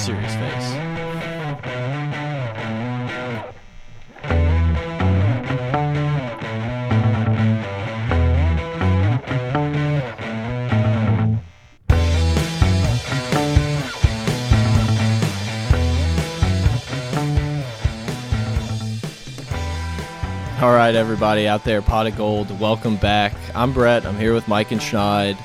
serious face. All right, everybody out there, Pot of Gold, welcome back. I'm Brett. I'm here with Mike and Schneid.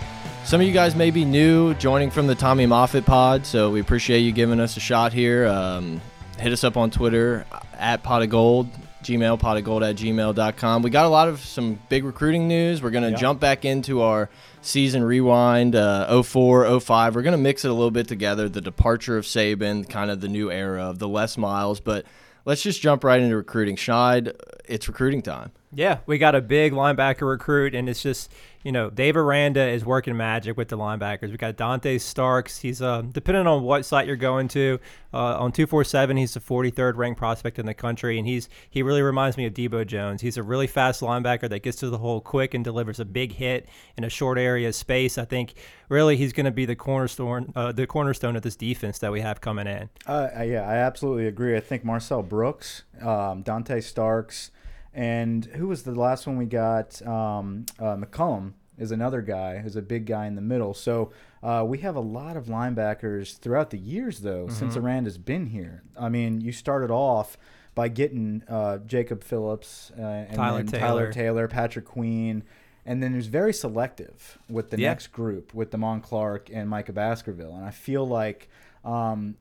Some of you guys may be new, joining from the Tommy Moffitt pod, so we appreciate you giving us a shot here. Um, hit us up on Twitter at Pot of Gold, Gmail, pot of gold at gmail.com. We got a lot of some big recruiting news. We're going to Yeah. jump back into our season rewind uh, 04, 05. We're going to mix it a little bit together the departure of Saban, kind of the new era of the Les Miles, but let's just jump right into recruiting. Schneid, it's recruiting time. Yeah, we got a big linebacker recruit, and it's just you know Dave Aranda is working magic with the linebackers. We got Dante Starks. He's uh, depending on what site you're going to uh, on two four seven. He's the 43rd ranked prospect in the country, and he's he really reminds me of Debo Jones. He's a really fast linebacker that gets to the hole quick and delivers a big hit in a short area of space. I think really he's going to be the cornerstone uh, the cornerstone of this defense that we have coming in. Uh, I- yeah, I absolutely agree. I think Marcel Brooks, um, Dante Starks, and who was the last one we got? Um, uh, McCollum is another guy who's a big guy in the middle. So uh, we have a lot of linebackers throughout the years, though, since Aranda's been here. I mean, you started off by getting uh, Jacob Phillips uh, and Tyler then Taylor. Tyler Taylor, Patrick Queen. And then he was very selective with the Yeah. next group, with Damon Clark and Micah Baskerville. And I feel like um,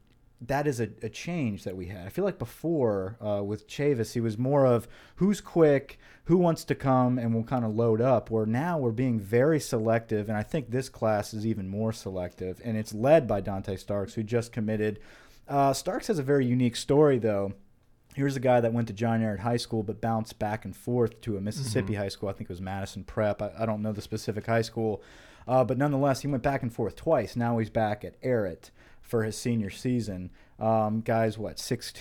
that is a, a change that we had. I feel like before uh, with Chavis, he was more of who's quick, who wants to come, and we'll kind of load up. Where now we're being very selective, and I think this class is even more selective, and it's led by Dante Starks, who just committed. Uh, Starks has a very unique story, though. Here's a guy that went to John Ehret High School but bounced back and forth to a Mississippi high school. I think it was Madison Prep. I, I don't know the specific high school. Uh, but nonetheless, he went back and forth twice. Now he's back at Ehret for his senior season. Um, guys, what, 6'2",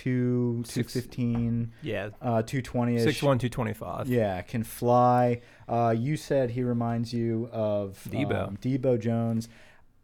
215, Yeah, uh, 220 six one two twenty five. Yeah, can fly. Uh, you said he reminds you of Debo. um, Debo Jones.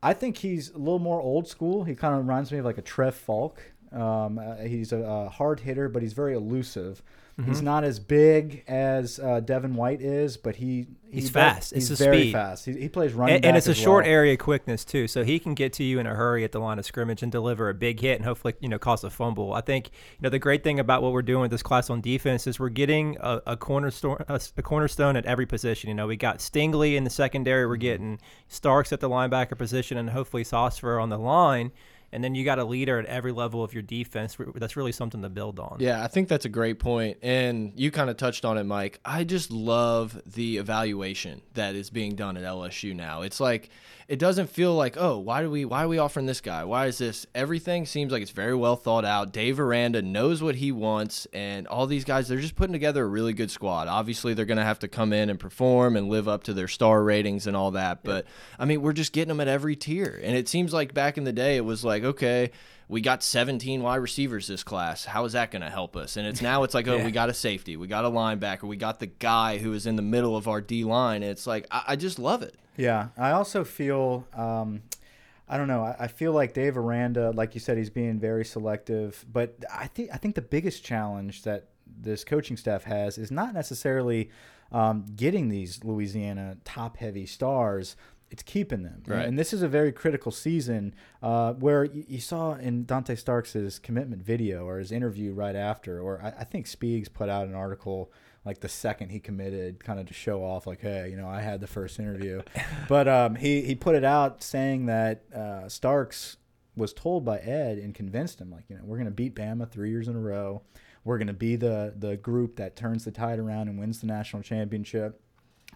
I think he's a little more old school. He kind of reminds me of like a Trev Faulk. Um, uh, he's a, a hard hitter, but he's very elusive. Mm-hmm. He's not as big as uh, Devin White is, but he, he He's does- fast. He's It's very speed. fast. He, he plays running and, and it's a short well. area quickness too, so he can get to you in a hurry at the line of scrimmage and deliver a big hit and hopefully you know cause a fumble. I think you know the great thing about what we're doing with this class on defense is we're getting a, a cornerstone a, a cornerstone at every position. You know we got Stingley in the secondary, Mm-hmm. we're getting Starks at the linebacker position, and hopefully Saucefer on the line. And then you got a leader at every level of your defense. That's really something to build on. Yeah, I think that's a great point. And you kind of touched on it, Mike. I just love the evaluation that is being done at LSU now. It's like it doesn't feel like, oh, why do we why are we offering this guy? Why is this? Everything seems like it's very well thought out. Dave Aranda knows what he wants, and all these guys, they're just putting together a really good squad. Obviously, they're gonna have to come in and perform and live up to their star ratings and all that. But I mean, we're just getting them at every tier. And it seems like back in the day it was like, okay, we got 17 wide receivers this class. How is that going to help us? And it's now it's like, oh, Yeah. we got a safety, we got a linebacker, we got the guy who is in the middle of our D line. And it's like, I, I just love it. Yeah, I also feel, um, I don't know, I, I feel like Dave Aranda, like you said, he's being very selective. But I think I think the biggest challenge that this coaching staff has is not necessarily um, getting these Louisiana top-heavy stars. It's keeping them, Right. and this is a very critical season uh, where you, you saw in Dante Starks' commitment video or his interview right after, or I, I think Speegs put out an article like the second he committed, kind of to show off, like, hey, you know, I had the first interview. but um, he he put it out saying that uh, Starks was told by Ed and convinced him, like, you know, we're going to beat Bama three years in a row. We're going to be the the group that turns the tide around and wins the national championship.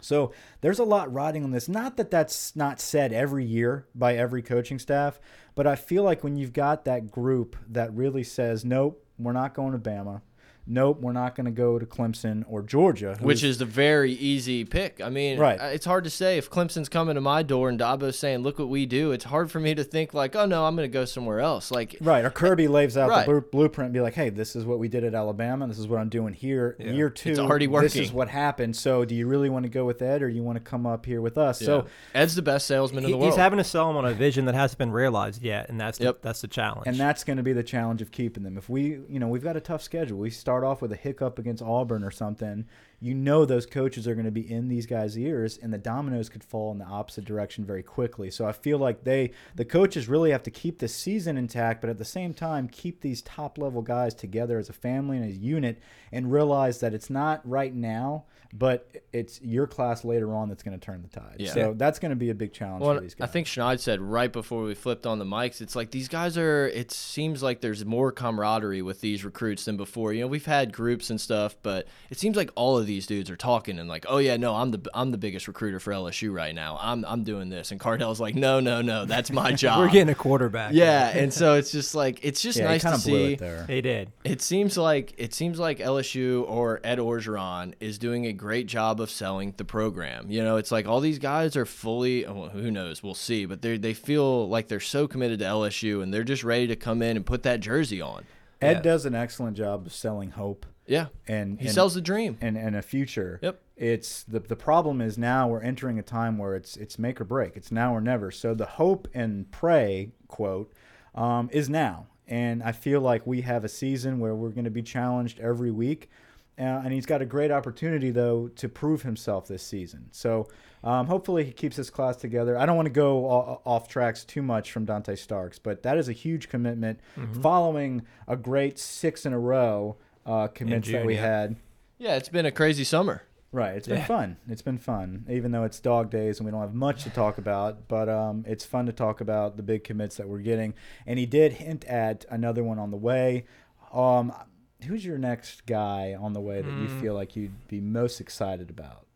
So there's a lot riding on this. Not that that's not said every year by every coaching staff, but I feel like when you've got that group that really says, nope, we're not going to Bama. Nope, we're not going to go to Clemson or Georgia, Which is the very easy pick. I mean, Right. it's hard to say if Clemson's coming to my door and Dabo's saying, "Look what we do." It's hard for me to think like, "Oh no, I'm going to go somewhere else." Like, Right, or Kirby lays out Right. the blueprint and be like, "Hey, this is what we did at Alabama. This is what I'm doing here. Yeah. Year two, it's already working. This is what happened. So, do you really want to go with Ed, or you want to come up here with us?" So. Ed's the best salesman in the world. he's having to sell them on a vision that hasn't been realized yet, and that's the, Yep. that's the challenge. and that's going to be the challenge of keeping them. If we, you know, we've got a tough schedule. We start off with a hiccup against Auburn or something. You know, those coaches are going to be in these guys' ears, and the dominoes could fall in the opposite direction very quickly. So I feel like they, the coaches, really have to keep the season intact, but at the same time, keep these top level guys together as a family and as a unit, and realize that it's not right now. But it's your class later on that's going to turn the tide. Yeah. So that's going to be a big challenge Well, for these I think Schneid said right before we flipped on the mics, it's like these guys are. It seems like there's more camaraderie with these recruits than before. You know, we've had groups and stuff, but it seems like all of these dudes are talking and like, oh yeah, no, I'm the I'm the biggest recruiter for LSU right now. I'm I'm doing this, and Kardell's like, no, no, no, that's my job. We're getting a quarterback. yeah, and so it's just like it's just yeah, nice he to blew see. it there. They did. It seems like it seems like LSU or Ed Orgeron is doing a great job of selling the program. You know, it's like all these guys are fully. Well, who knows? We'll see. But they they feel like they're so committed to LSU and they're just ready to come in and put that jersey on. Ed Yeah. does an excellent job of selling hope Yeah, and he and, sells the dream. and, and a future. Yep. It's the the problem is now we're entering a time where it's it's make or break. It's now or never. So the hope and pray quote um, is now, and I feel like we have a season where we're going to be challenged every week. Uh, and he's got a great opportunity though to prove himself this season. So um, hopefully he keeps his class together. I don't want to go off tracks too much from Dante Starks, but that is a huge commitment following a great six in a row uh, commits that we yeah. had. Yeah, it's been a crazy summer. Right. It's been Yeah. fun. It's been fun, even though it's dog days and we don't have much to talk about. But um, it's fun to talk about the big commits that we're getting. And he did hint at another one on the way. Um, who's your next guy on the way that you Mm. feel like you'd be most excited about?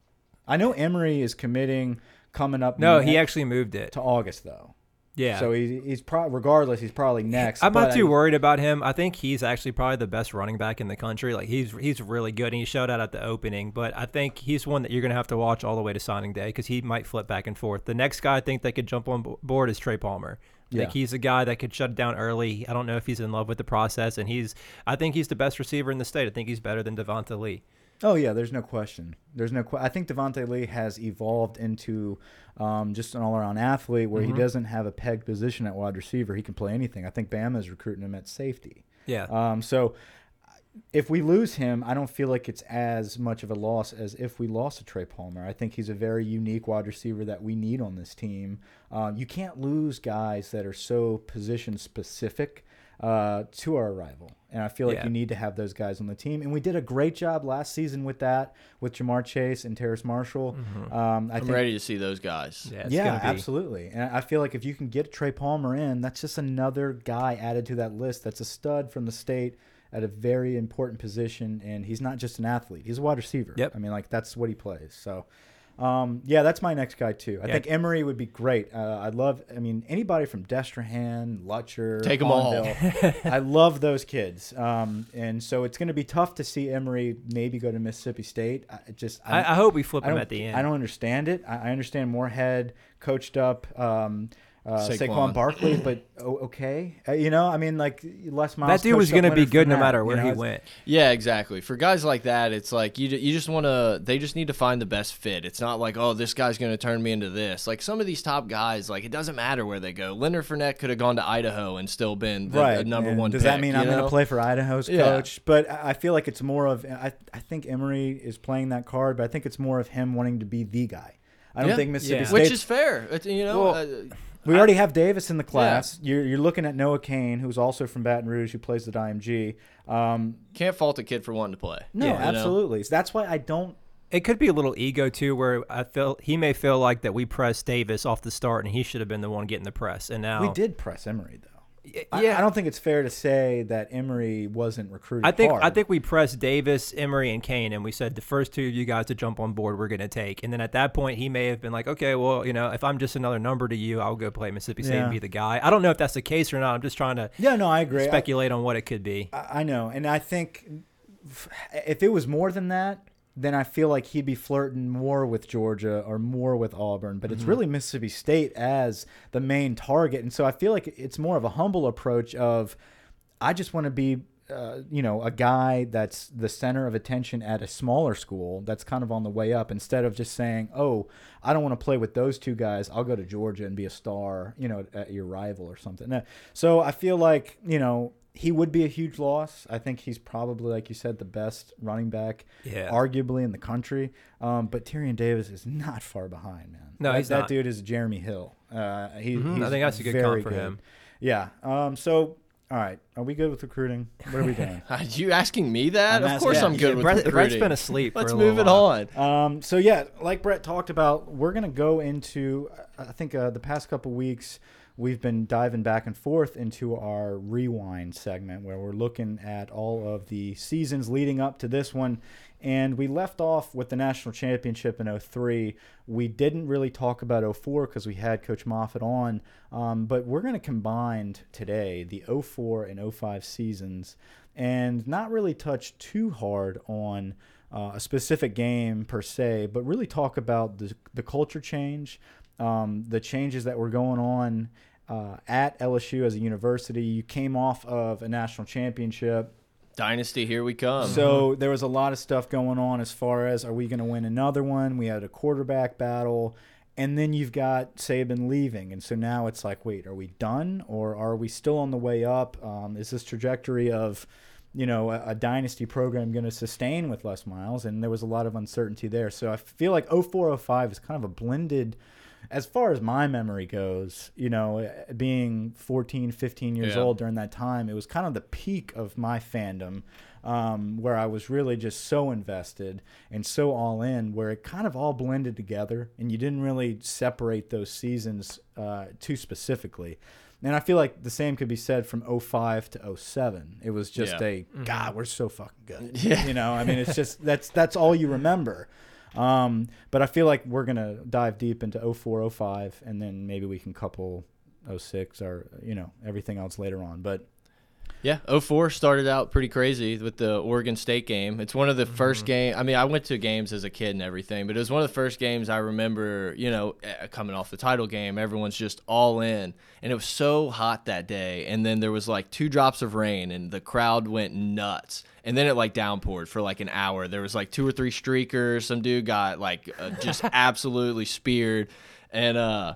I know Emery is committing coming up. No, ne- he actually moved it. to August though. Yeah. So he, he's pro- regardless, he's probably next. I'm not too I- worried about him. I think he's actually probably the best running back in the country. Like he's he's really good, and he showed out at the opening. But I think he's one that you're gonna have to watch all the way to signing day because he might flip back and forth. The next guy I think that could jump on board is Trey Palmer. I think he's a guy that could shut it down early. I don't know if he's in love with the process, and he's I think he's the best receiver in the state. I think he's better than Devonta Lee. Oh yeah, there's no question. There's no. Que- I think Devonta Lee has evolved into um, just an all-around athlete where Mhm. he doesn't have a pegged position at wide receiver. He can play anything. I think Bama is recruiting him at safety. Yeah. Um, so if we lose him, I don't feel like it's as much of a loss as if we lost a Trey Palmer. I think he's a very unique wide receiver that we need on this team. Um, you can't lose guys that are so position specific uh, to our arrival. And I feel like Yeah. you need to have those guys on the team. And we did a great job last season with that, with Ja'Marr Chase and Terrace Marshall. Um, I I'm think ready to see those guys. Yeah. Yeah, absolutely. And I feel like if you can get Trey Palmer in, that's just another guy added to that list. That's a stud from the state at a very important position, and he's not just an athlete; he's a wide receiver. Yep. I mean, like that's what he plays. So, um, yeah, that's my next guy too. I Yeah. think Emery would be great. Uh, I love. I mean, anybody from Destrehan, Lutcher, Take 'em all. I love those kids. Um, and so it's going to be tough to see Emery maybe go to Mississippi State. I just I, I hope we flip I him at the end. I don't understand it. I, I understand Moorhead coached up um, uh, Saquon. Saquon. Barkley, but oh, okay, uh, you know, I mean, like Les Miles. that dude was going to be good no Fournette, matter you where know, he went. Yeah, exactly. For guys like that, it's like you you just want to they just need to find the best fit. It's not like oh this guy's going to turn me into this. Like some of these top guys, like it doesn't matter where they go. Leonard Fournette could have gone to Idaho and still been the, right the number and one. Does that mean I'm going to play for Idaho's Yeah. coach? But I I feel like it's more of I I think Emery is playing that card, but I think it's more of him wanting to be the guy. I don't Yeah. think Mississippi Yeah. State. Which is fair. It's, you know, Well, uh, we already have Davis in the class. You're, you're looking at Noah Cain, who's also from Baton Rouge, who plays at IMG. Um, can't fault a kid for wanting to play. no, Yeah. You know? absolutely. That's why I don't It could be a little ego too, where I feel he may feel like that we pressed Davis off the start, and he should have been the one getting the press. And now We did press Emery though. Y- I- Yeah, I, don't think it's fair to say that Emery wasn't recruited. I think I think we pressed Davis, Emery, and Cain, and we said the first two of you guys to jump on board, we're going to take. And then at that point, he may have been like, okay, well, you know, if I'm just another number to you, I'll go play Mississippi State Yeah. and be the guy. I don't know if that's the case or not. I'm just trying to Yeah, no, I agree. I- speculate on what it could be. I, I know, and I think if it was more than that, then I feel like he'd be flirting more with Georgia or more with Auburn. But it's Mm-hmm. really Mississippi State as the main target, and so I feel like it's more of a humble approach of I just want to be. Uh, you know, a guy that's the center of attention at a smaller school that's kind of on the way up instead of just saying, oh, I don't want to play with those two guys. I'll go to Georgia and be a star, you know, at your rival or something. So I feel like, you know, he would be a huge loss. I think he's probably, like you said, the best running back, Yeah. arguably in the country. Um, but Tyrion Davis is not far behind, man. No, that, he's that not. dude is Jeremy Hill. Uh, he, Mhm. I think that's a good very comp for him. Yeah. Um, so, all right. Are we good with recruiting? What are we doing? Are you asking me that? I'm of asking- course yeah. I'm good with Brett, recruiting. Brett's been asleep. Let's for a move it little on. Um, so yeah, like Brett talked about, we're gonna go into. I think uh, the past couple weeks we've been diving back and forth into our rewind segment where we're looking at all of the seasons leading up to this one. And we left off with the national championship in 03. We didn't really talk about 04 because we had Coach Moffitt on. Um, but we're going to combine today the 04 and 05 seasons and not really touch too hard on uh, a specific game per se, but really talk about the, the culture change, um, the changes that were going on uh, at LSU as a university. You came off of a national championship. Dynasty, here we come. So there was a lot of stuff going on as far as are we going to win another one? We had a quarterback battle. And then you've got Saban leaving. And so now it's like, wait, are we done or are we still on the way up? Um, is this trajectory of, you know, a, a dynasty program going to sustain with Les Miles? And there was a lot of uncertainty there. So I feel like 0405 is kind of a blended, as far as my memory goes, you know, being 14, 15 years Yeah. old during that time, it was kind of the peak of my fandom um, where I was really just so invested and so all in, where it kind of all blended together and you didn't really separate those seasons uh, too specifically. And I feel like the same could be said from 05 to 07. It was just Yeah. a God, we're so fucking good. Yeah. You know, I mean, it's just that's that's all you remember. Um, but I feel like we're gonna dive deep into 04, 05, and then maybe we can couple 06 or you know everything else later on. But Yeah, 04 started out pretty crazy with the Oregon State game. It's one of the first game. I mean, I went to games as a kid and everything, but it was one of the first games I remember. You know, eh, coming off the title game, everyone's just all in, and it was so hot that day. And then there was like two drops of rain, and the crowd went nuts. And then it like downpoured for like an hour. There was like two or three streakers. Some dude got like uh, just absolutely speared, and uh.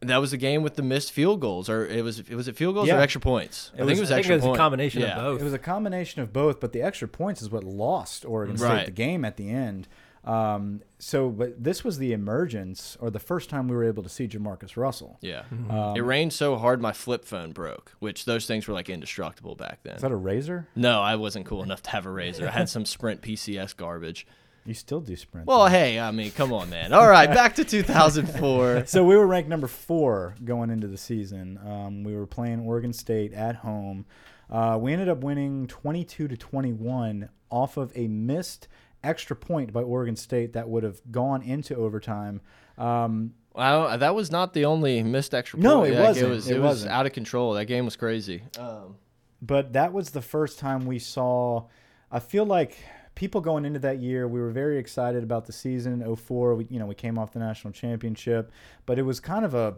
That was the game with the missed field goals, or it was it was it field goals Yeah. or extra points? I think it was I think it was a combination Yeah. of both. It was a combination of both, but the extra points is what lost Oregon State Right. the game at the end. Um, so, but this was the emergence or the first time we were able to see Jamarcus Russell. Yeah. Um, it rained so hard my flip phone broke, which those things were like indestructible back then. Is that a Razr? no, I wasn't cool enough to have a Razr. I had some Sprint PCS garbage. You still do sprint. Well, hey, I mean, come on, man. All right, back to 2004. so we were ranked number four going into the season. Um, we were playing Oregon State at home. Uh, we ended up winning 22 to 21 off of a missed extra point by Oregon State that would have gone into overtime. Um, Well, that was not the only missed extra point. No, it Like, wasn't. It was, It it was out of control. That game was crazy. Um, but that was the first time we saw. I feel like people going into that year, we were very excited about the season. 04, we, you know, we came off the national championship, but it was kind of a,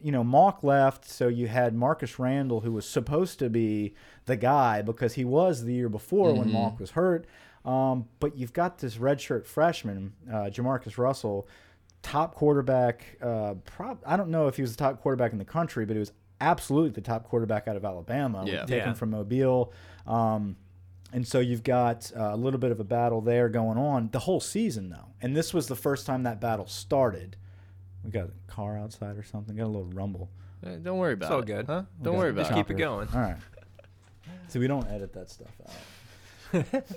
you know, Mauck left, so you had Marcus Randall, who was supposed to be the guy because he was the year before when Mauck was hurt. Um, but you've got this redshirt freshman, uh, Jamarcus Russell, top quarterback. Uh, prob- I don't know if he was the top quarterback in the country, but he was absolutely the top quarterback out of Alabama. Yeah. taken Yeah. from Mobile. Um, and so you've got uh, a little bit of a battle there going on the whole season, though. And this was the first time that battle started. We got a car outside or something. Got a little rumble. eh, don't worry about It's all good. Huh? Don't worry about Just it. Just keep it going. All right. So we don't edit that stuff out.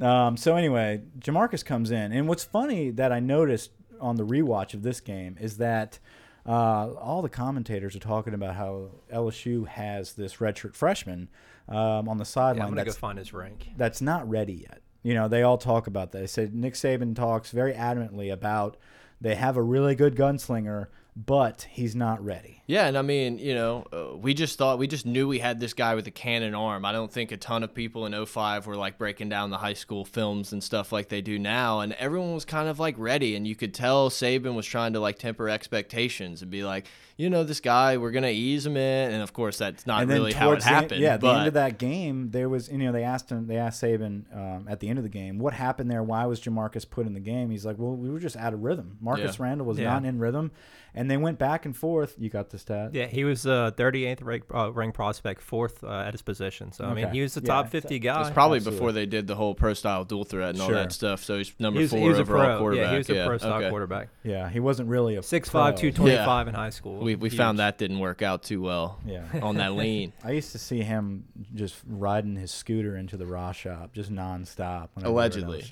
um, so anyway, Jamarcus comes in, and what's funny that I noticed on the rewatch of this game is that uh, all the commentators are talking about how LSU has this redshirt freshman um, on the Yeah, sideline I'm gonna go find his rank. that's not ready yet. You know, they all talk about that. They said Nick Saban talks very adamantly about they have a really good gunslinger, but he's not ready. Yeah, and I mean, you know, uh, we just thought we just knew we had this guy with a cannon arm. I don't think a ton of people in 05 were like breaking down the high school films and stuff like they do now, and everyone was kind of like ready, and you could tell Saban was trying to like temper expectations and be like, you know, this guy, we're gonna ease him in, and of course that's not really how it towards the happened. yeah, at the end of that game, there was you know they asked him, they asked Saban um, at the end of the game, what happened there? Why was Jamarcus put in the game? He's like, well, we were just out of rhythm. Marcus Yeah. Randall was Yeah. not in rhythm, and they went back and forth. You got the stat. Yeah, he was uh, 38th rank, uh, ranked prospect, fourth uh, at his position. So I mean, he was the top so- 50 it guy. was probably absolutely. before they did the whole pro style dual threat and all Sure. that stuff. So he's number he was, four he was a overall pro. quarterback. Yeah, he was a pro style okay. quarterback. Yeah, he wasn't really a 6'5", pro. 225 in high school. We we Huge. found that didn't work out too well Yeah. on that lean. I used to see him just riding his scooter into the raw shop, just nonstop. Allegedly.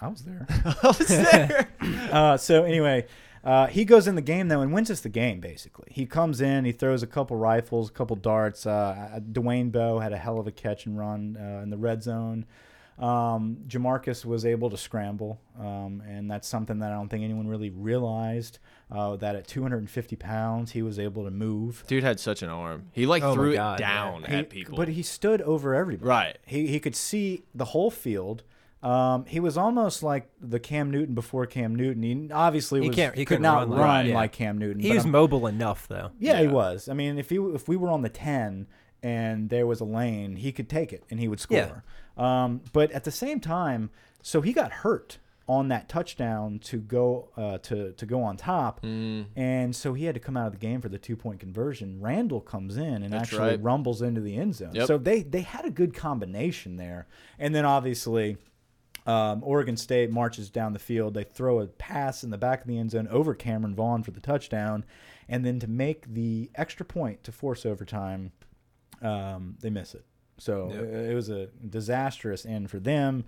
I was there. I was there. uh, so anyway, uh, he goes in the game though and wins us the game. Basically, he comes in, he throws a couple rifles, a couple darts. Uh, Dwayne Bowe had a hell of a catch and run uh, in the red zone. Um, Jamarcus was able to scramble, um, and that's something that I don't think anyone really realized. Uh, that at 250 pounds, he was able to move. Dude had such an arm. He like Oh my threw it God, yeah. down He- at people. But he stood over everybody. Right. He he could see the whole field. Um, he was almost like the Cam Newton before Cam Newton. He obviously He was, can't- he could couldn't run run, like- yeah. like Cam Newton. He was I'm- mobile enough, though. yeah, he was. I mean, if he if we were on the ten and there was a lane, he could take it and he would score. Um, but at the same time, so he got hurt on that touchdown to go uh, to to go on top, Mm. and so he had to come out of the game for the two point conversion. Randall comes in and That's actually right. rumbles into the end zone. Yep. So they they had a good combination there, and then obviously. Um, Oregon State marches down the field. They throw a pass in the back of the end zone over Cameron Vaughn for the touchdown, and then to make the extra point to force overtime, um, they miss it. So Yep. it, it was a disastrous end for them,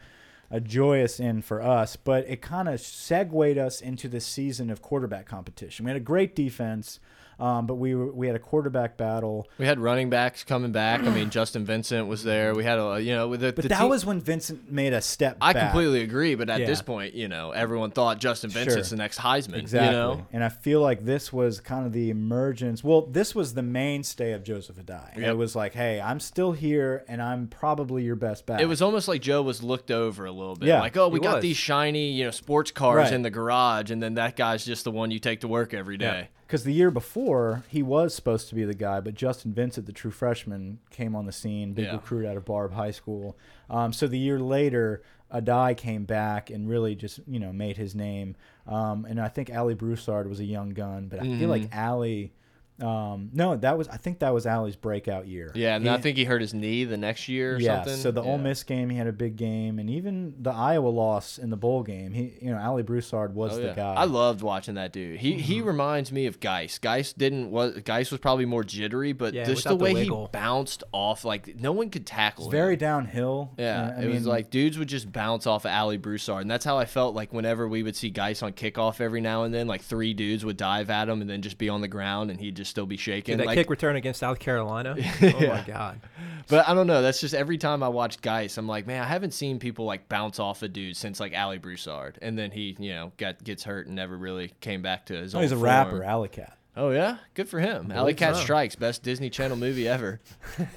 a joyous end for us. But it kind of segued us into the season of quarterback competition. We had a great defense, um, but we were, we had a quarterback battle. We had running backs coming back. I mean, Justin Vincent was there. We had a you know the, But the that team- was when Vincent made a step. I back. completely agree. But at Yeah. this point, you know, everyone thought Justin Sure. Vincent's the next Heisman. Exactly. You know, And I feel like this was kind of the emergence. Well, this was the mainstay of Joseph Addai. Yep. It was like, hey, I'm still here and I'm probably your best back. it was almost like Joe was looked over a little bit. Yeah, like, oh, we got was. these shiny, you know, sports cars Right. in the garage, and then that guy's just the one you take to work every day. Because the year before, he was supposed to be the guy, but Justin Vincent, the true freshman, came on the scene, big Yeah. recruit out of Barbe High School. Um, so the year later, Addai came back and really just, you know, made his name. Um, and I think Alley Broussard was a young gun, but I feel like Mm-hmm. Alley. Um, no, that was I think that was Alley's breakout year. Yeah, and He- I think he hurt his knee the next year or yeah, something. so the Ole Miss game, he had a big game, and even the Iowa loss in the bowl game, he, you know, Alley Broussard was Oh, the yeah. guy. I loved watching that dude. He he Mm-hmm. reminds me of Guice. Guice didn't was Guice was probably more jittery, but Yeah, just the without the way he bounced off, like no one could tackle It's him. very downhill. Yeah, Uh, I it was like dudes would just bounce off of Alley Broussard, and that's how I felt like whenever we would see Guice on kickoff every now and then, like three dudes would dive at him and then just be on the ground, and he'd just still be shaking. Dude, that like, kick return against South Carolina. Oh my God. but I don't know. That's just every time I watch Guice, I'm like, man, I haven't seen people like bounce off a dude since like Alley Broussard, and then he, you know, got gets hurt and never really came back to his. oh, he's a form. rapper, Alley Cat. Oh yeah, good for him. Alley Cat so. Strikes, best Disney Channel movie ever.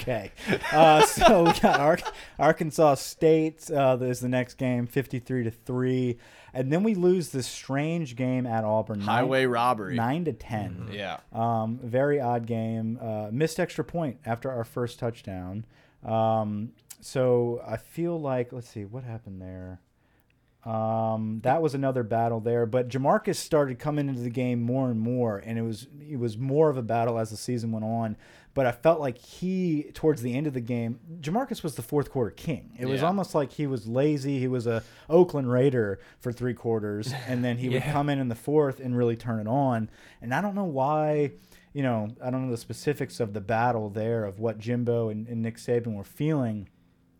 Okay, uh, so we got Ar- Arkansas State. Uh, is the next game, fifty-three to three, and then we lose this strange game at Auburn, nine- Highway robbery. nine to 10 Yeah. Um, very odd game. Uh, missed extra point after our first touchdown. Um, so I feel like let's see what happened there. Um, that was another battle there, but Jamarcus started coming into the game more and more, and it was it was more of a battle as the season went on. But I felt like he, towards the end of the game, Jamarcus was the fourth quarter king. It was Yeah. almost like he was lazy. He was a Oakland Raider for three quarters, and then he would come in in the fourth and really turn it on. And I don't know why you know, I don't know the specifics of the battle there of what Jimbo and, and Nick Saban were feeling,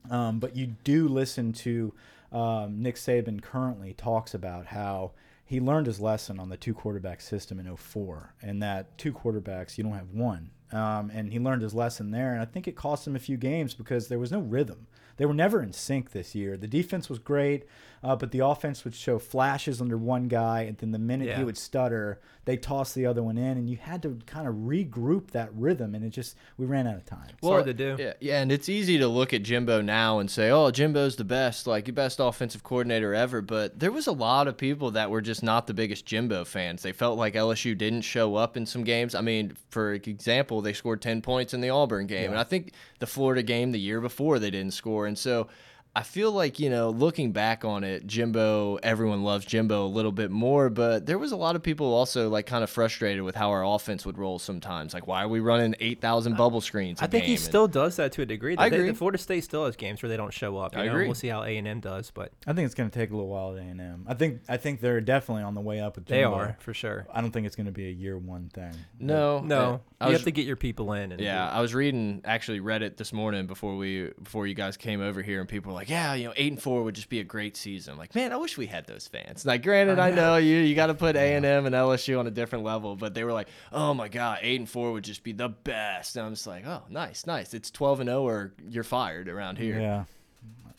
um, but you do listen to um, Nick Saban currently talks about how he learned his lesson on the two quarterback system in 04 and that two quarterbacks, you don't have one, um, and he learned his lesson there. And I think it cost him a few games because there was no rhythm. They were never in sync this year. The defense was great, uh, but the offense would show flashes under one guy, and then the minute Yeah. he would stutter, they toss the other one in, and you had to kind of regroup that rhythm. And it just we ran out of time. It's hard to do. Yeah, yeah, and it's easy to look at Jimbo now and say, "Oh, Jimbo's the best, like the best offensive coordinator ever." But there was a lot of people that were just not the biggest Jimbo fans. They felt like LSU didn't show up in some games. I mean, for example, they scored ten points in the Auburn game, and I think the Florida game the year before they didn't score, and so. I feel like, you know, looking back on it, Jimbo, everyone loves Jimbo a little bit more, but there was a lot of people also like kind of frustrated with how our offense would roll sometimes. Like, why are we running 8,000 bubble screens? I a think he? And- still does that to a degree. I They- agree. Florida State still has games where they don't show up. You I know? agree. We'll see how A and M does, but I think it's going to take a little while at A and M. I think I think they're definitely on the way up with they are for sure. I don't think it's going to be a year one thing. No, No, I you was, have to get your people in. And yeah, I was reading actually Reddit this morning before we before you guys came over here, and people were like, "Yeah, you know, eight and four would just be a great season." I'm like, man, I wish we had those fans. Like, granted, I know you you got to put A and M and LSU on a different level, but they were like, "Oh my god, eight and four would just be the best." And I'm just like, "Oh, nice, nice. It's twelve and zero, or you're fired around here." Yeah.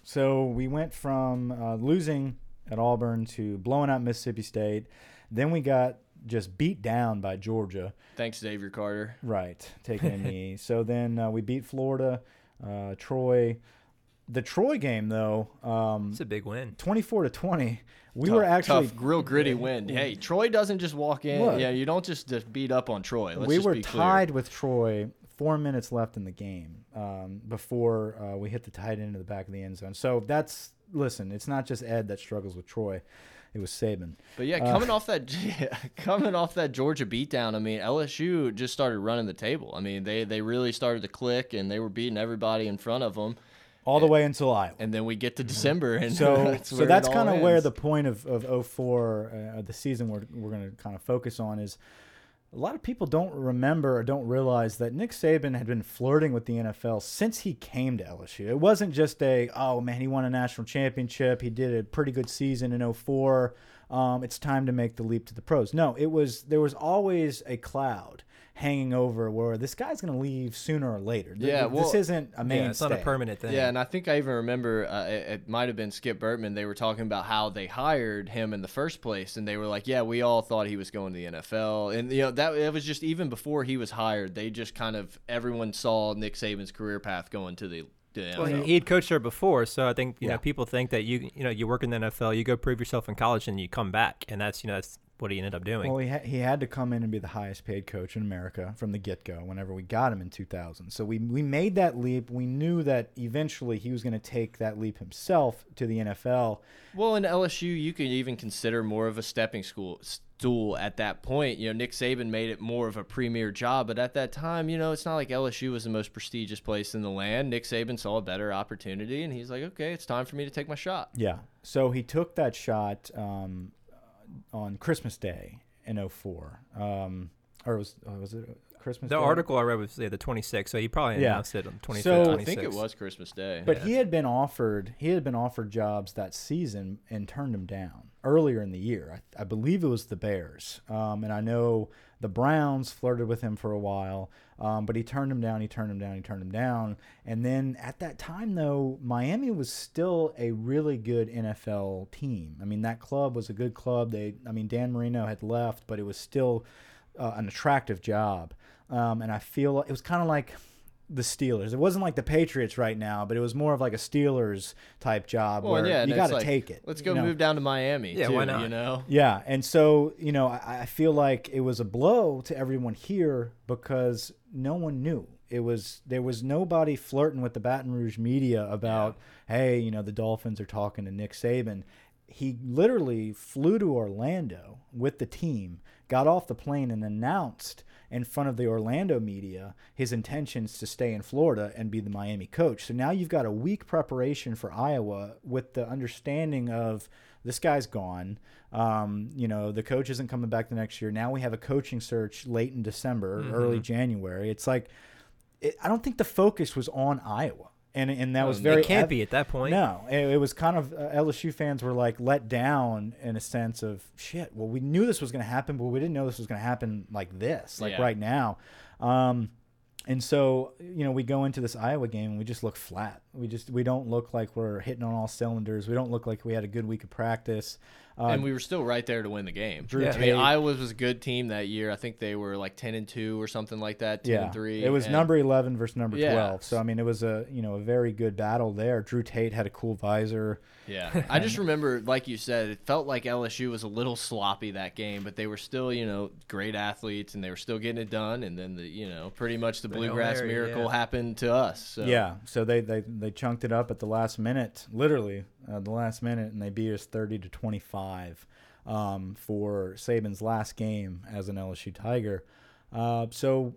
So we went from uh, losing at Auburn to blowing out Mississippi State. Then we got just beat down by Georgia. Thanks, Xavier Carter. Right, taking a knee. So then uh, we beat Florida, uh, Troy. The Troy game though, um, it's a big win. twenty-four to twenty. We Tough- were actually tough, real gritty win. Hey, Troy doesn't just walk in. Look. yeah, you don't just, just beat up on Troy. Let's we just were be clear. tied with Troy. Four minutes left in the game um, before uh, we hit the tight end of the back of the end zone. So that's listen. It's not just Ed that struggles with Troy. It was Saban. But yeah, Uh, coming off that coming off that Georgia beatdown, I mean LSU just started running the table. I mean they they really started to click and they were beating everybody in front of them. All the way until Iowa. And then we get to December and So, that's so that's kind of where the point of of 04, uh, the season we're we're going to kind of focus on is. A lot of people don't remember or don't realize that Nick Saban had been flirting with the NFL since he came to LSU. It wasn't just a, oh man, he won a national championship. He did a pretty good season in 04. Um, it's time to make the leap to the pros. No, it was, there was always a cloud hanging over where this guy's going to leave sooner or later. Th- Yeah, th- well, this isn't a mainstay. Yeah, it's not a permanent thing. Yeah, and I think I even remember uh, it, it might have been Skip Bertman. They were talking about how they hired him in the first place, and they were like, "Yeah, we all thought he was going to the NFL," and you know that it was just even before he was hired. They just kind of everyone saw Nick Saban's career path going to the. the Well, NFL. he had coached there before, so I think you Yeah. know people think that you you know you work in the NFL, you go prove yourself in college, and you come back, and that's you know that's what he ended up doing. Well, he, ha- he had to come in and be the highest paid coach in America from the get go whenever we got him in 2000. So we, we made that leap. We knew that eventually he was going to take that leap himself to the NFL. Well, in LSU, you could even consider more of a stepping school stool at that point. You know, Nick Saban made it more of a premier job, but at that time, you know, it's not like LSU was the most prestigious place in the land. Nick Saban saw a better opportunity, and he's like, okay, it's time for me to take my shot. Yeah. So he took that shot um, on Christmas Day in 04. Um, or was, uh, was it Christmas the Day? article I read was yeah, the 26th, so he probably Yeah. announced it on 25th. So- I think it was Christmas Day. But Yeah. he had been offered he had been offered jobs that season and turned them down earlier in the year. I, I believe it was the Bears, um, and I know the Browns flirted with him for a while, um, but he turned him down. He turned him down. He turned him down. And then at that time, though, Miami was still a really good NFL team. I mean, that club was a good club. They, I mean, Dan Marino had left, but it was still uh, an attractive job. Um, and I feel it was kind of like the Steelers. It wasn't like the Patriots right now, but it was more of like a Steelers type job well, where yeah, you got to like, take it. Let's you go know? move down to Miami. Yeah, too, why not? You know, Yeah, and so you know, I, I feel like it was a blow to everyone here because no one knew. It was there was nobody flirting with the Baton Rouge media about, hey, you know, the Dolphins are talking to Nick Saban. He literally flew to Orlando with the team, got off the plane, and announced in front of the Orlando media his intentions to stay in Florida and be the Miami coach. So now you've got a week preparation for Iowa with the understanding of this guy's gone. Um, you know, the coach isn't coming back the next year. Now we have a coaching search late in December, early January. It's like, it, I don't think the focus was on Iowa. And, and that was very it can't be at that point. no, it, it was kind of uh, LSU fans were like let down in a sense of shit. Well, we knew this was going to happen, but we didn't know this was going to happen like this, like Yeah. right now. Um, and so you know we go into this Iowa game and we just look flat. We just we don't look like we're hitting on all cylinders. We don't look like we had a good week of practice. Uh, and we were still right there to win the game. Drew Yeah. I mean, Iowa was a good team that year. I think they were like ten and two or something like that. Ten yeah, and three. it was and- number eleven versus number Yeah. twelve. So I mean, it was a you know a very good battle there. Drew Tate had a cool visor. Yeah, I just remember, like you said, it felt like LSU was a little sloppy that game, but they were still, you know, great athletes, and they were still getting it done. And then the, you know, pretty much the bluegrass Mary, miracle yeah. happened to us. So. Yeah, so they, they they chunked it up at the last minute, literally uh, the last minute, and they beat us thirty to twenty five um, for Saban's last game as an LSU Tiger. Uh, so,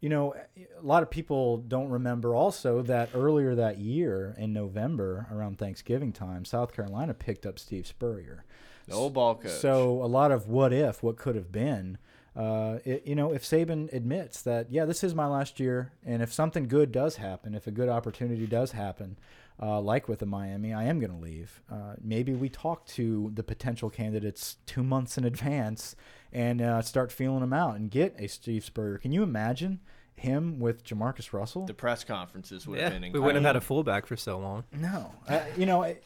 you know, a lot of people don't remember also that earlier that year in November, around Thanksgiving time, South Carolina picked up Steve Spurrier. the old ball coach. So a lot of what if, what could have been. Uh, it, you know, if Saban admits that, yeah, this is my last year, and if something good does happen, if a good opportunity does happen, uh, like with the Miami, I am going to leave. Uh, maybe we talk to the potential candidates two months in advance and uh, start feeling them out and get a Steve Spurrier. Can you imagine him with Jamarcus Russell? the press conferences would Yeah, have been. Incredible. we wouldn't have had a fullback for so long. No, uh, you know, it-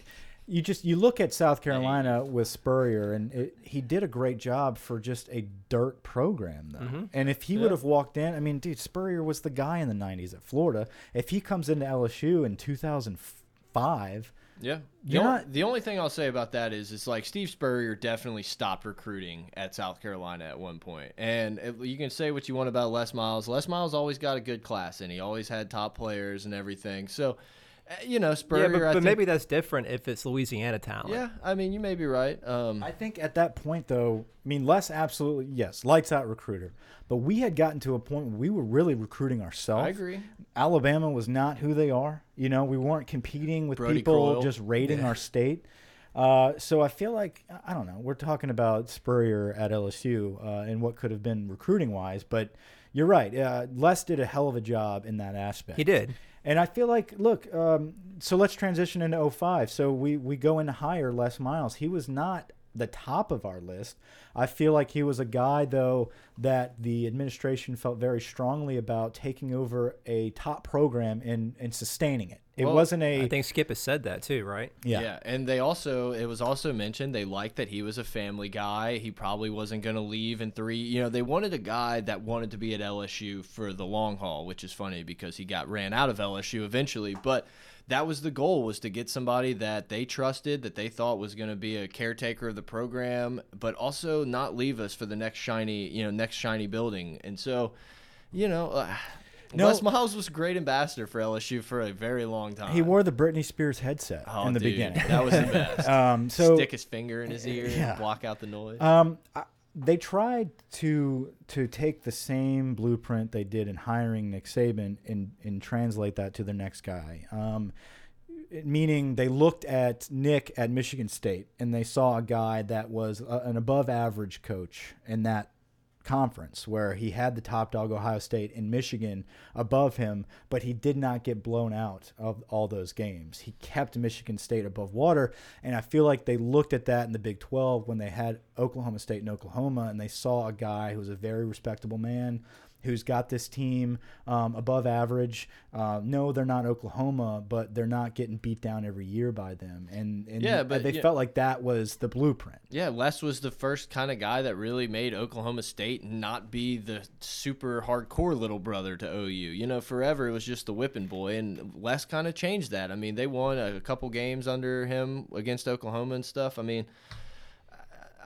you just you look at South Carolina with Spurrier, and it, he did a great job for just a dirt program, though. Mm-hmm. And if he would have walked in, I mean, dude, Spurrier was the guy in the '90s at Florida. If he comes into LSU in 2005, Yeah. The, only, the only thing I'll say about that is it's like Steve Spurrier definitely stopped recruiting at South Carolina at one point. And you can say what you want about Les Miles. Les Miles always got a good class and he always had top players and everything. So, you know, Spurrier. yeah, but, I but think- maybe that's different if it's Louisiana talent. Yeah, I mean, you may be right. Um, I think at that point, though, I mean, Les absolutely yes, lights out recruiter, but we had gotten to a point where we were really recruiting ourselves. I agree. Alabama was not who they are. You know, we weren't competing with Brodie people Croyle. just raiding our state. Uh, so I feel like I don't know. We're talking about Spurrier at LSU uh, and what could have been recruiting wise, but you're right. Uh, Les did a hell of a job in that aspect. He did. And I feel like, look, um, so let's transition into 05. So we, we go into higher Les Miles. He was not the top of our list. I feel like he was a guy, though, that the administration felt very strongly about taking over a top program and, and sustaining it. It Well, wasn't a. I think Skip has said that too, right? yeah. Yeah, and they also it was also mentioned they liked that he was a family guy. He probably wasn't going to leave in 3. You know, they wanted a guy that wanted to be at LSU for the long haul, which is funny because he got ran out of LSU eventually, but that was the goal was to get somebody that they trusted, that they thought was going to be a caretaker of the program, but also not leave us for the next shiny, you know, next shiny building. And so, you know, uh, No. Les Miles was a great ambassador for LSU for a very long time. He wore the Britney Spears headset Oh, in the dude, beginning. That was the best. Um, so Stick his finger in his ear Yeah. and block out the noise. Um, I, they tried to to take the same blueprint they did in hiring Nick Saban and and translate that to their next guy. Um, meaning they looked at Nick at Michigan State and they saw a guy that was a, an above average coach in that conference where he had the top dog Ohio State and Michigan above him, but he did not get blown out of all those games. He kept Michigan State above water, and I feel like they looked at that in the Big 12 when they had Oklahoma State and Oklahoma, and they saw a guy who was a very respectable man. Who's got this team um, above average? Uh, no, they're not Oklahoma, but they're not getting beat down every year by them. And, and Yeah, but they yeah. felt like that was the blueprint. yeah, Les was the first kind of guy that really made Oklahoma State not be the super hardcore little brother to OU. You know, forever it was just the whipping boy, and Les kind of changed that. I mean, they won a couple games under him against Oklahoma and stuff. I mean,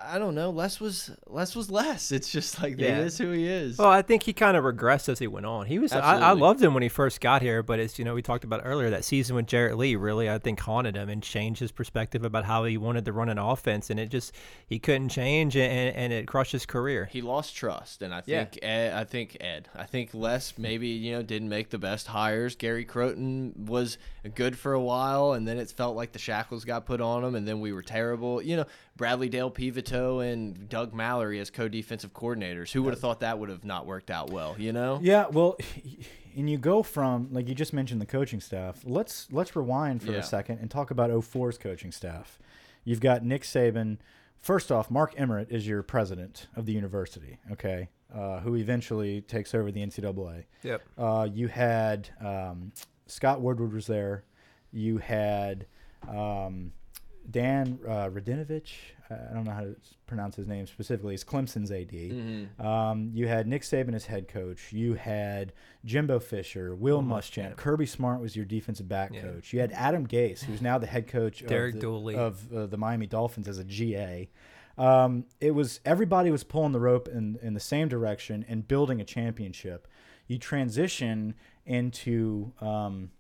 I, don't know. Les was Les was less. It's just like Yeah. that is who he is. Well, I think he kind of regressed as he went on. He was I, I loved him when he first got here, but it's you know we talked about earlier that season with Jarrett Lee really I think haunted him and changed his perspective about how he wanted to run an offense, and it just he couldn't change, and, and it crushed his career. he lost trust, and I Yeah. think Ed, I think Ed, I think Les maybe you know didn't make the best hires. Gary Crowton was good for a while, and then it felt like the shackles got put on him, and then we were terrible. You know, Bradley Dale Peveto and Doug Mallory as co-defensive coordinators. Who would have thought that would have not worked out well? You know? Yeah, well, and you go from like you just mentioned the coaching staff. Let's let's rewind for Yeah. a second and talk about 04's coaching staff. You've got Nick Saban, first off, Mark Emmert is your president of the university, okay, uh, who eventually takes over the NCAA. Yep. Uh, you had um, Scott Woodward was there. You had um, Dan uh, Radinovich. I don't know how to pronounce his name specifically. He's Clemson's AD. Mhm. Um, you had Nick Saban as head coach. You had Jimbo Fisher, Will Muschamp, Muschamp. Kirby Smart was your defensive back Yeah. coach. You had Adam Gase, who's now the head coach Derek of, the, Dooley. of uh, the Miami Dolphins as a GA. Um, it was everybody was pulling the rope in, in the same direction and building a championship. You transition into um,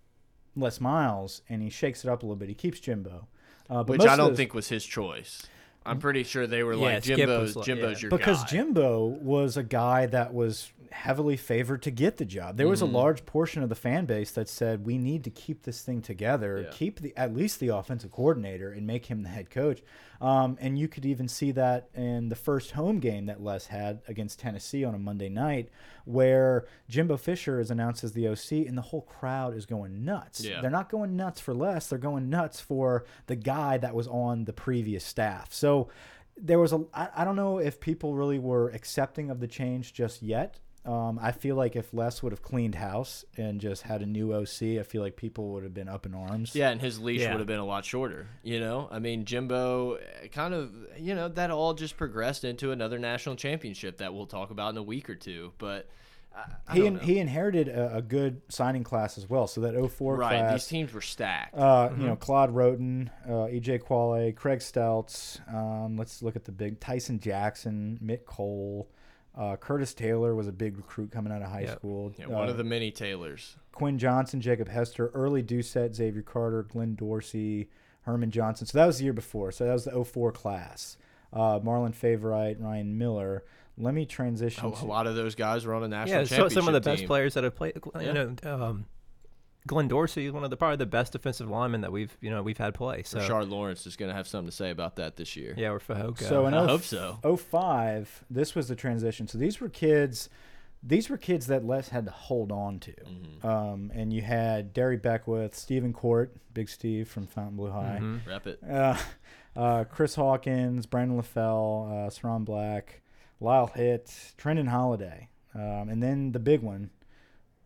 Les Miles, and he shakes it up a little bit. He keeps Jimbo, uh, but Which I don't those- think was his choice. I'm pretty sure they were Yeah, like Jimbo's like- Jimbo's yeah. your because guy. Jimbo was a guy that was heavily favored to get the job. There was Mhm. a large portion of the fan base that said we need to keep this thing together, Yeah. keep the at least the offensive coordinator and make him the head coach. Um, and you could even see that in the first home game that Les had against Tennessee on a Monday night, where Jimbo Fisher is announced as the OC, and the whole crowd is going nuts. Yeah. They're not going nuts for Les; they're going nuts for the guy that was on the previous staff. So there was a I, I don't know if people really were accepting of the change just yet. Um, I feel like if Les would have cleaned house and just had a new OC, I feel like people would have been up in arms. Yeah, and his leash Yeah. would have been a lot shorter. You know, I mean, Jimbo eh, kind of, you know, that all just progressed into another national championship that we'll talk about in a week or two. But I, I he don't in, know. he inherited a, a good signing class as well. So that 04 right, class, these teams were stacked. uh, you know, Claude Wroten, uh, EJ Quale, Craig Steltz. Um, let's look at the big Tyson Jackson, Mick Cole. Uh, Curtis Taylor was a big recruit coming out of high Yep. school. yeah, one Uh, of the many Taylors. Quinn Johnson, Jacob Hester, Early Doucet, Xavier Carter, Glenn Dorsey, Herman Johnson. So that was the year before. So that was the 04 class. Uh, Marlon Favorite, Ryan Miller. Let me transition Oh, to a lot of those guys were on a national Yeah, so some of the best team. players that have played. You Yeah. know, um, Glenn Dorsey is one of the probably the best defensive linemen that we've you know we've had play. So Rashard Lawrence is going to have something to say about that this year. yeah, we're Fahoko. So in I oh- hope so. 05, this was the transition. So these were kids, these were kids that Les had to hold on to. Mhm. Um, and you had Darry Beckwith, Stephen Court, Big Steve from Fontainebleau High. Rep it. Uh, uh, Chris Hawkins, Brandon LaFell, uh, Saron Black, Lyle Hitt, Trindon Holliday, um, and then the big one,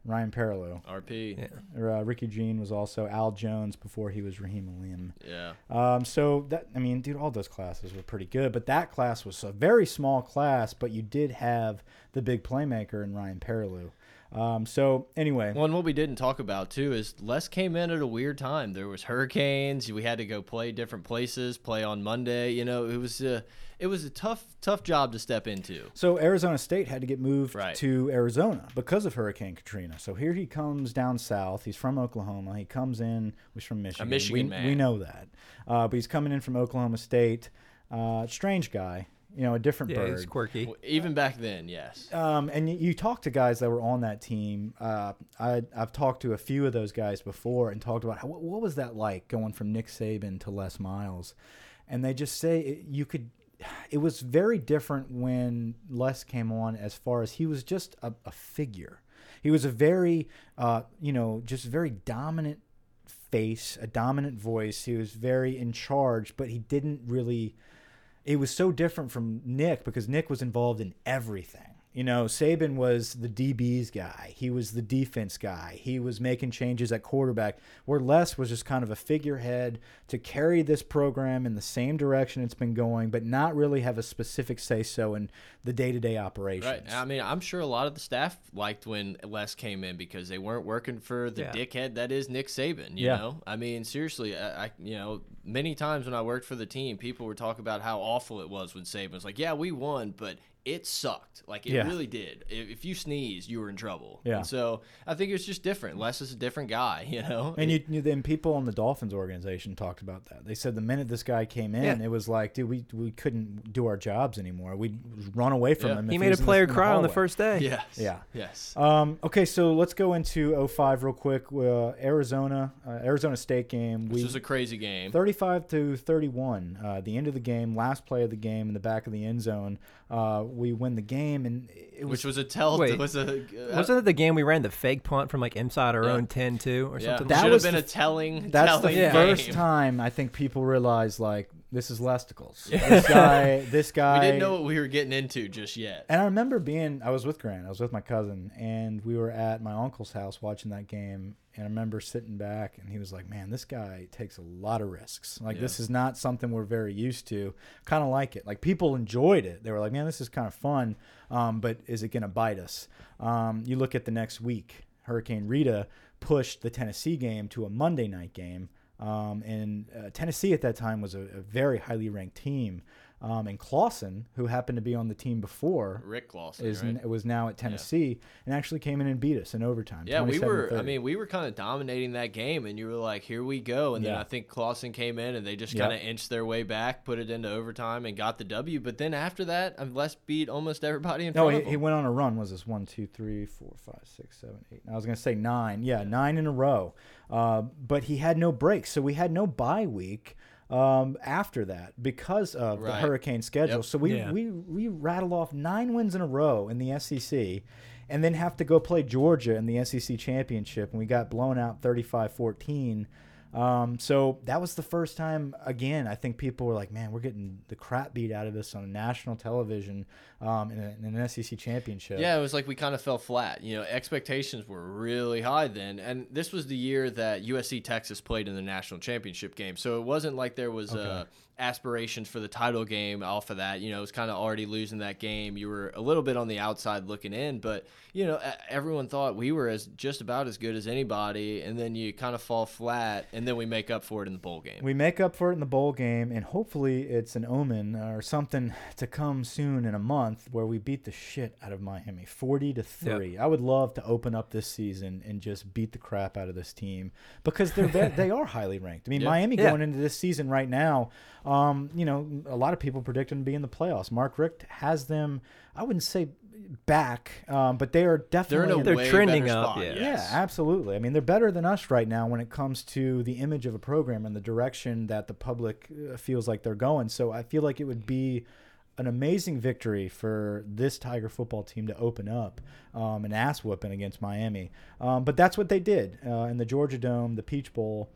Ryan Perrilloux. RP. Yeah. Uh, Ricky Jean was also Al Jones before he was Raheem Alim. Yeah. Um, so that I mean, dude, all those classes were pretty good, but that class was a very small class. But you did have the big playmaker in Ryan Perrilloux. Um, so anyway, Well, and what we didn't talk about too is Les came in at a weird time. There was hurricanes. We had to go play different places, play on Monday. You know, it was a it was a tough tough job to step into. So Arizona State had to get moved Right. to Arizona because of Hurricane Katrina. So here he comes down south. He's from Oklahoma. He comes in. He's from Michigan. A Michigan we, man. We know that. Uh, but he's coming in from Oklahoma State. Uh, strange guy. You know, a different yeah, bird. he's quirky. Well, Even back then, yes. Um, and you, you talk to guys that were on that team. Uh, I, I've talked to a few of those guys before and talked about how, what, what was that like going from Nick Saban to Les Miles, and they just say it, you could. It was very different when Les came on, as far as he was just a, a figure. He was a very, uh, you know, just very dominant face, a dominant voice. He was very in charge, but he didn't really it was so different from Nick because Nick was involved in everything. You know, Saban was the DB's guy. He was the defense guy. He was making changes at quarterback. Where Les was just kind of a figurehead to carry this program in the same direction it's been going, but not really have a specific say so in the day to day operations. Right. I mean, I'm sure a lot of the staff liked when Les came in because they weren't working for the Yeah. dickhead that is Nick Saban. You Yeah. know, I mean, seriously, I, I, you know, many times when I worked for the team, people were talking about how awful it was when Saban was like, "Yeah, we won, but it sucked. Like it Yeah. really did. If, if you sneezed, you were in trouble." Yeah. And so I think it's just different. Les is a different guy. You know. And you, you then people in the Dolphins organization talked about that. They said the minute this guy came in, Yeah. it was like, dude, we we couldn't do our jobs anymore. We'd run away from Yeah. him. He if made a was the- player in the cry on the first day. Yes. Yeah. Yes. Um, okay, so let's go into 05 real quick. Uh, Arizona, uh, Arizona State game. Which We was a crazy game. 35 to 31. Uh, the end of the game, last play of the game in the back of the end zone. Uh, we win the game, and it was which was a tell. Wait. was a Wasn't it the game we ran the fake punt from like inside our Yeah. own 10-2 or yeah, something? That should was have been the- a telling. that's telling the Yeah. first game. time I think people realized like This is Lesticles. This guy. This guy. We didn't know what we were getting into just yet. And I remember being, I was with Grant, I was with my cousin, and we were at my uncle's house watching that game. And I remember sitting back, and he was like, "Man, this guy takes a lot of risks. Like Yeah. this is not something we're very used to. Kind of like it. Like people enjoyed it. They were like, "Man, this is kind of fun." Um, but is it going to bite us? Um, you look at the next week. Hurricane Rita pushed the Tennessee game to a Monday night game. Um, and uh, Tennessee at that time was a, a very highly ranked team. Um, and Clausen, who happened to be on the team before, Rick Clausen, is right? was now at Tennessee and actually came in and beat us in overtime. Yeah, we 27 to were. I mean, we were kind of dominating that game, and you were like, "Here we go!" And then I think Clausen came in, and they just kind of inched their way back, put it into overtime, and got the W. But then after that, um, Les beat almost everybody in no, front he, he went on a run. Was this one, two, three, four, five, six, seven, eight? I was gonna say nine. Yeah, nine in a row. Uh, but he had no breaks, so we had no bye week um, after that because of the hurricane schedule. Yep. So we, Yeah. we we rattle off nine wins in a row in the SEC. And then have to go play Georgia in the SEC championship, and we got blown out 35-14. Um, so that was the first time again. I think people were like, "Man, we're getting the crap beat out of us on national television um, in, a, in an SEC championship." Yeah, it was like we kind of fell flat. You know, expectations were really high then, and this was the year that USC Texas played in the national championship game. So it wasn't like there was uh, aspirations for the title game off of that. You know, it was kind of already losing that game. You were a little bit on the outside looking in, but you know, everyone thought we were as just about as good as anybody, and then you kind of fall flat, and then we make up for it in the bowl game. We make up for it in the bowl game, and hopefully it's an omen or something to come soon in a month where we beat the shit out of Miami, forty to three. I would love to open up this season and just beat the crap out of this team because they're they are highly ranked. I mean, Yeah. Miami Yeah. going into this season right now, um, you know, a lot of people predict them to be in the playoffs. Mark Richt has them. I wouldn't say back, um, but they are They're definitely in a They're way trending up, spot. yeah. yes. yeah, absolutely. I mean, they're better than us right now when it comes to the image of a program and the direction that the public uh, feels like they're going. So I feel like it would be an amazing victory for this Tiger football team to open up um, an ass whooping against Miami. Um, but that's what they did uh, in the Georgia Dome, the Peach Bowl.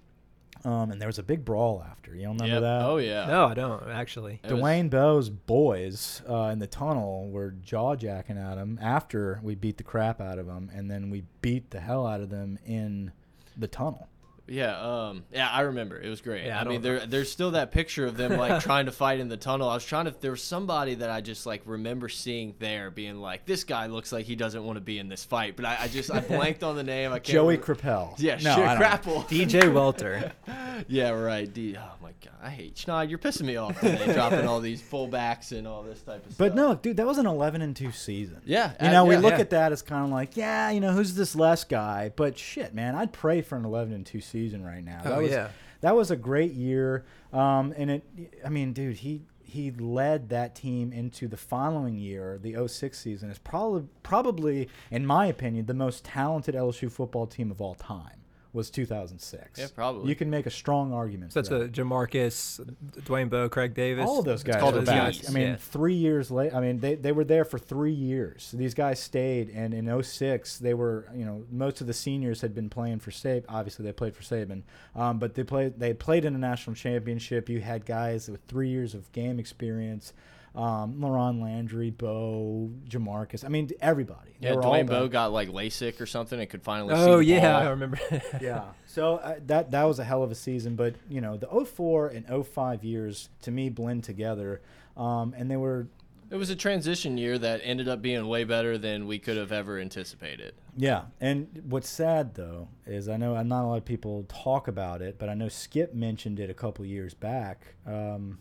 Um, and there was a big brawl after. You don't remember Yep. that? Oh yeah. No, I don't actually. It was- Dwayne Bowe's boys uh, in the tunnel were jaw jacking at him after we beat the crap out of them, and then we beat the hell out of them in the tunnel. Yeah, um, yeah, I remember. It was great. Yeah, I I, mean, there, there's still that picture of them like trying to fight in the tunnel. I was trying to. There was somebody that I just like remember seeing there, being like, "This guy looks like he doesn't want to be in this fight." But I, I just I blanked on the name. I can't. Joey remember- Crapel. Yeah, no, shit, I. Crapple. DJ Welter. yeah, right. D. Oh my god, I hate Schneid. You're pissing me off today, dropping all these fullbacks and all this type of stuff. But no, dude, that was an 11 and 2 season. Yeah, You uh, know, we yeah. look Yeah. at that as kind of like, yeah, you know, who's this Les guy? But shit, man, I'd pray for an 11 and 2 season right now. That Oh, was, yeah. That was a great year. Um, and it, I mean, dude, he, he led that team into the following year, the 06 season, is probably, probably, in my opinion, the most talented LSU football team of all time was 2006. Yeah, probably. You can make a strong argument. So for that's that. a JaMarcus, Dwayne Bowe, Craig Davis. All of those guys called were a back. tease, I mean, yeah. three years late. I mean, they, they were there for three years. These guys stayed, and in 06, they were, you know, most of the seniors had been playing for Saban. Obviously, they played for Saban, um, but they played. They played in a national championship. You had guys with three years of game experience. Um, LaRon Landry, Bo, JaMarcus. I mean, everybody. They yeah, were Dwayne done. Bowe got like LASIK or something and could finally. Oh the yeah, ball. I remember. yeah. So uh, that that was a hell of a season, but you know the 04 and 05 years to me blend together, um, and they were It was a transition year that ended up being way better than we could have ever anticipated. yeah. And what's sad though is I know not a lot of people talk about it, but I know Skip mentioned it a couple years back. Um,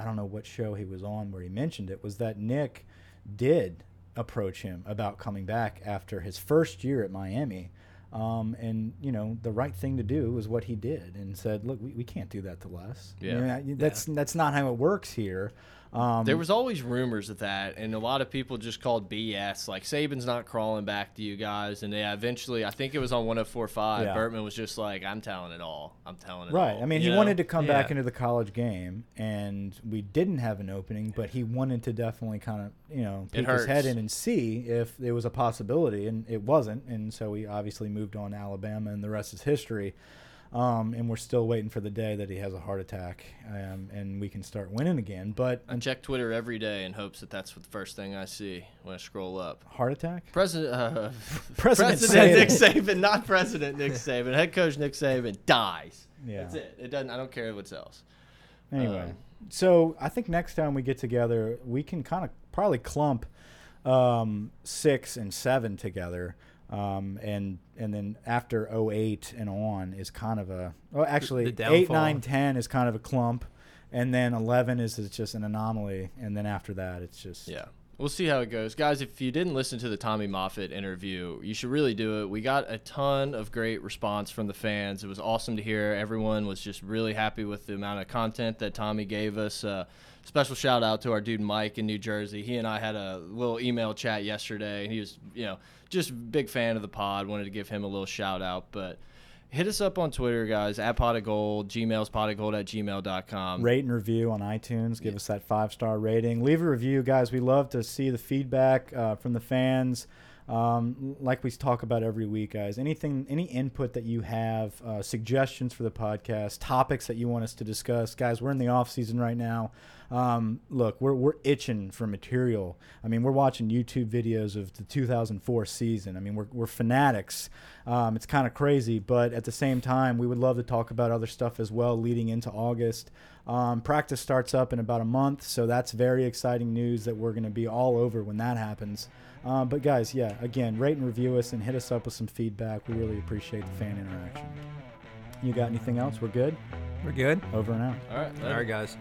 I don't know what show he was on where he mentioned it was that Nick did approach him about coming back after his first year at Miami. Um, and you know the right thing to do was what he did and said, "Look, we, we can't do that to Les. I Yeah. mean, I- that's that's not how it works here." Um, There was always rumors of that, and a lot of people just called BS. Like Saban's not crawling back to you guys, and yeah, eventually, I think it was on 104.5. Yeah. Bertman was just like, "I'm telling it all. I'm telling it Right. all." I mean, you he know? wanted to come back into the college game, and we didn't have an opening, but he wanted to definitely kind of, you know, It peek his head in and see if there was a possibility, and it wasn't, and so we obviously moved on to Alabama, and the rest is history. Um, and we're still waiting for the day that he has a heart attack um, and we can start winning again. But I check Twitter every day in hopes that that's the first thing I see when I scroll up. heart attack? President, uh, President President Nick Saban. Not President Nick Saban. Head coach Nick Saban dies. Yeah. That's it. It doesn't. I don't care what else. Anyway, Um, so I think next time we get together, we can kind of probably clump um, six and seven together. Um, and and then after 08 and on is kind of a oh actually eight downfall. nine ten is kind of a clump, and then eleven is, is just an anomaly, and then after that it's just Yeah. We'll see how it goes. Guys, if you didn't listen to the Tommy Moffitt interview, you should really do it. We got a ton of great response from the fans. It was awesome to hear. Everyone was just really happy with the amount of content that Tommy gave us. Uh, special shout out to our dude Mike in New Jersey. He and I had a little email chat yesterday. He was, you know, just big fan of the pod. Wanted to give him a little shout out. But hit us up on Twitter, guys, at pot of gold, Gmail's pot of gold at gmail.com. rate and review on iTunes. Give us that five star rating. Leave a review, guys. We love to see the feedback uh, from the fans. Um, like we talk about every week, guys. Anything, any input that you have, uh, suggestions for the podcast, topics that you want us to discuss, guys. We're in the off season right now. Um, look, we're we're itching for material. I mean, we're watching YouTube videos of the 2004 season. I mean, we're we're fanatics. Um, it's kind of crazy, but at the same time, we would love to talk about other stuff as well leading into August. Um, practice starts up in about a month, so that's very exciting news that we're going to be all over when that happens. Um, but guys, yeah, again, rate and review us and hit us up with some feedback. We really appreciate the fan interaction. You got anything else? We're good. We're good. Over and out. All right. All right, guys.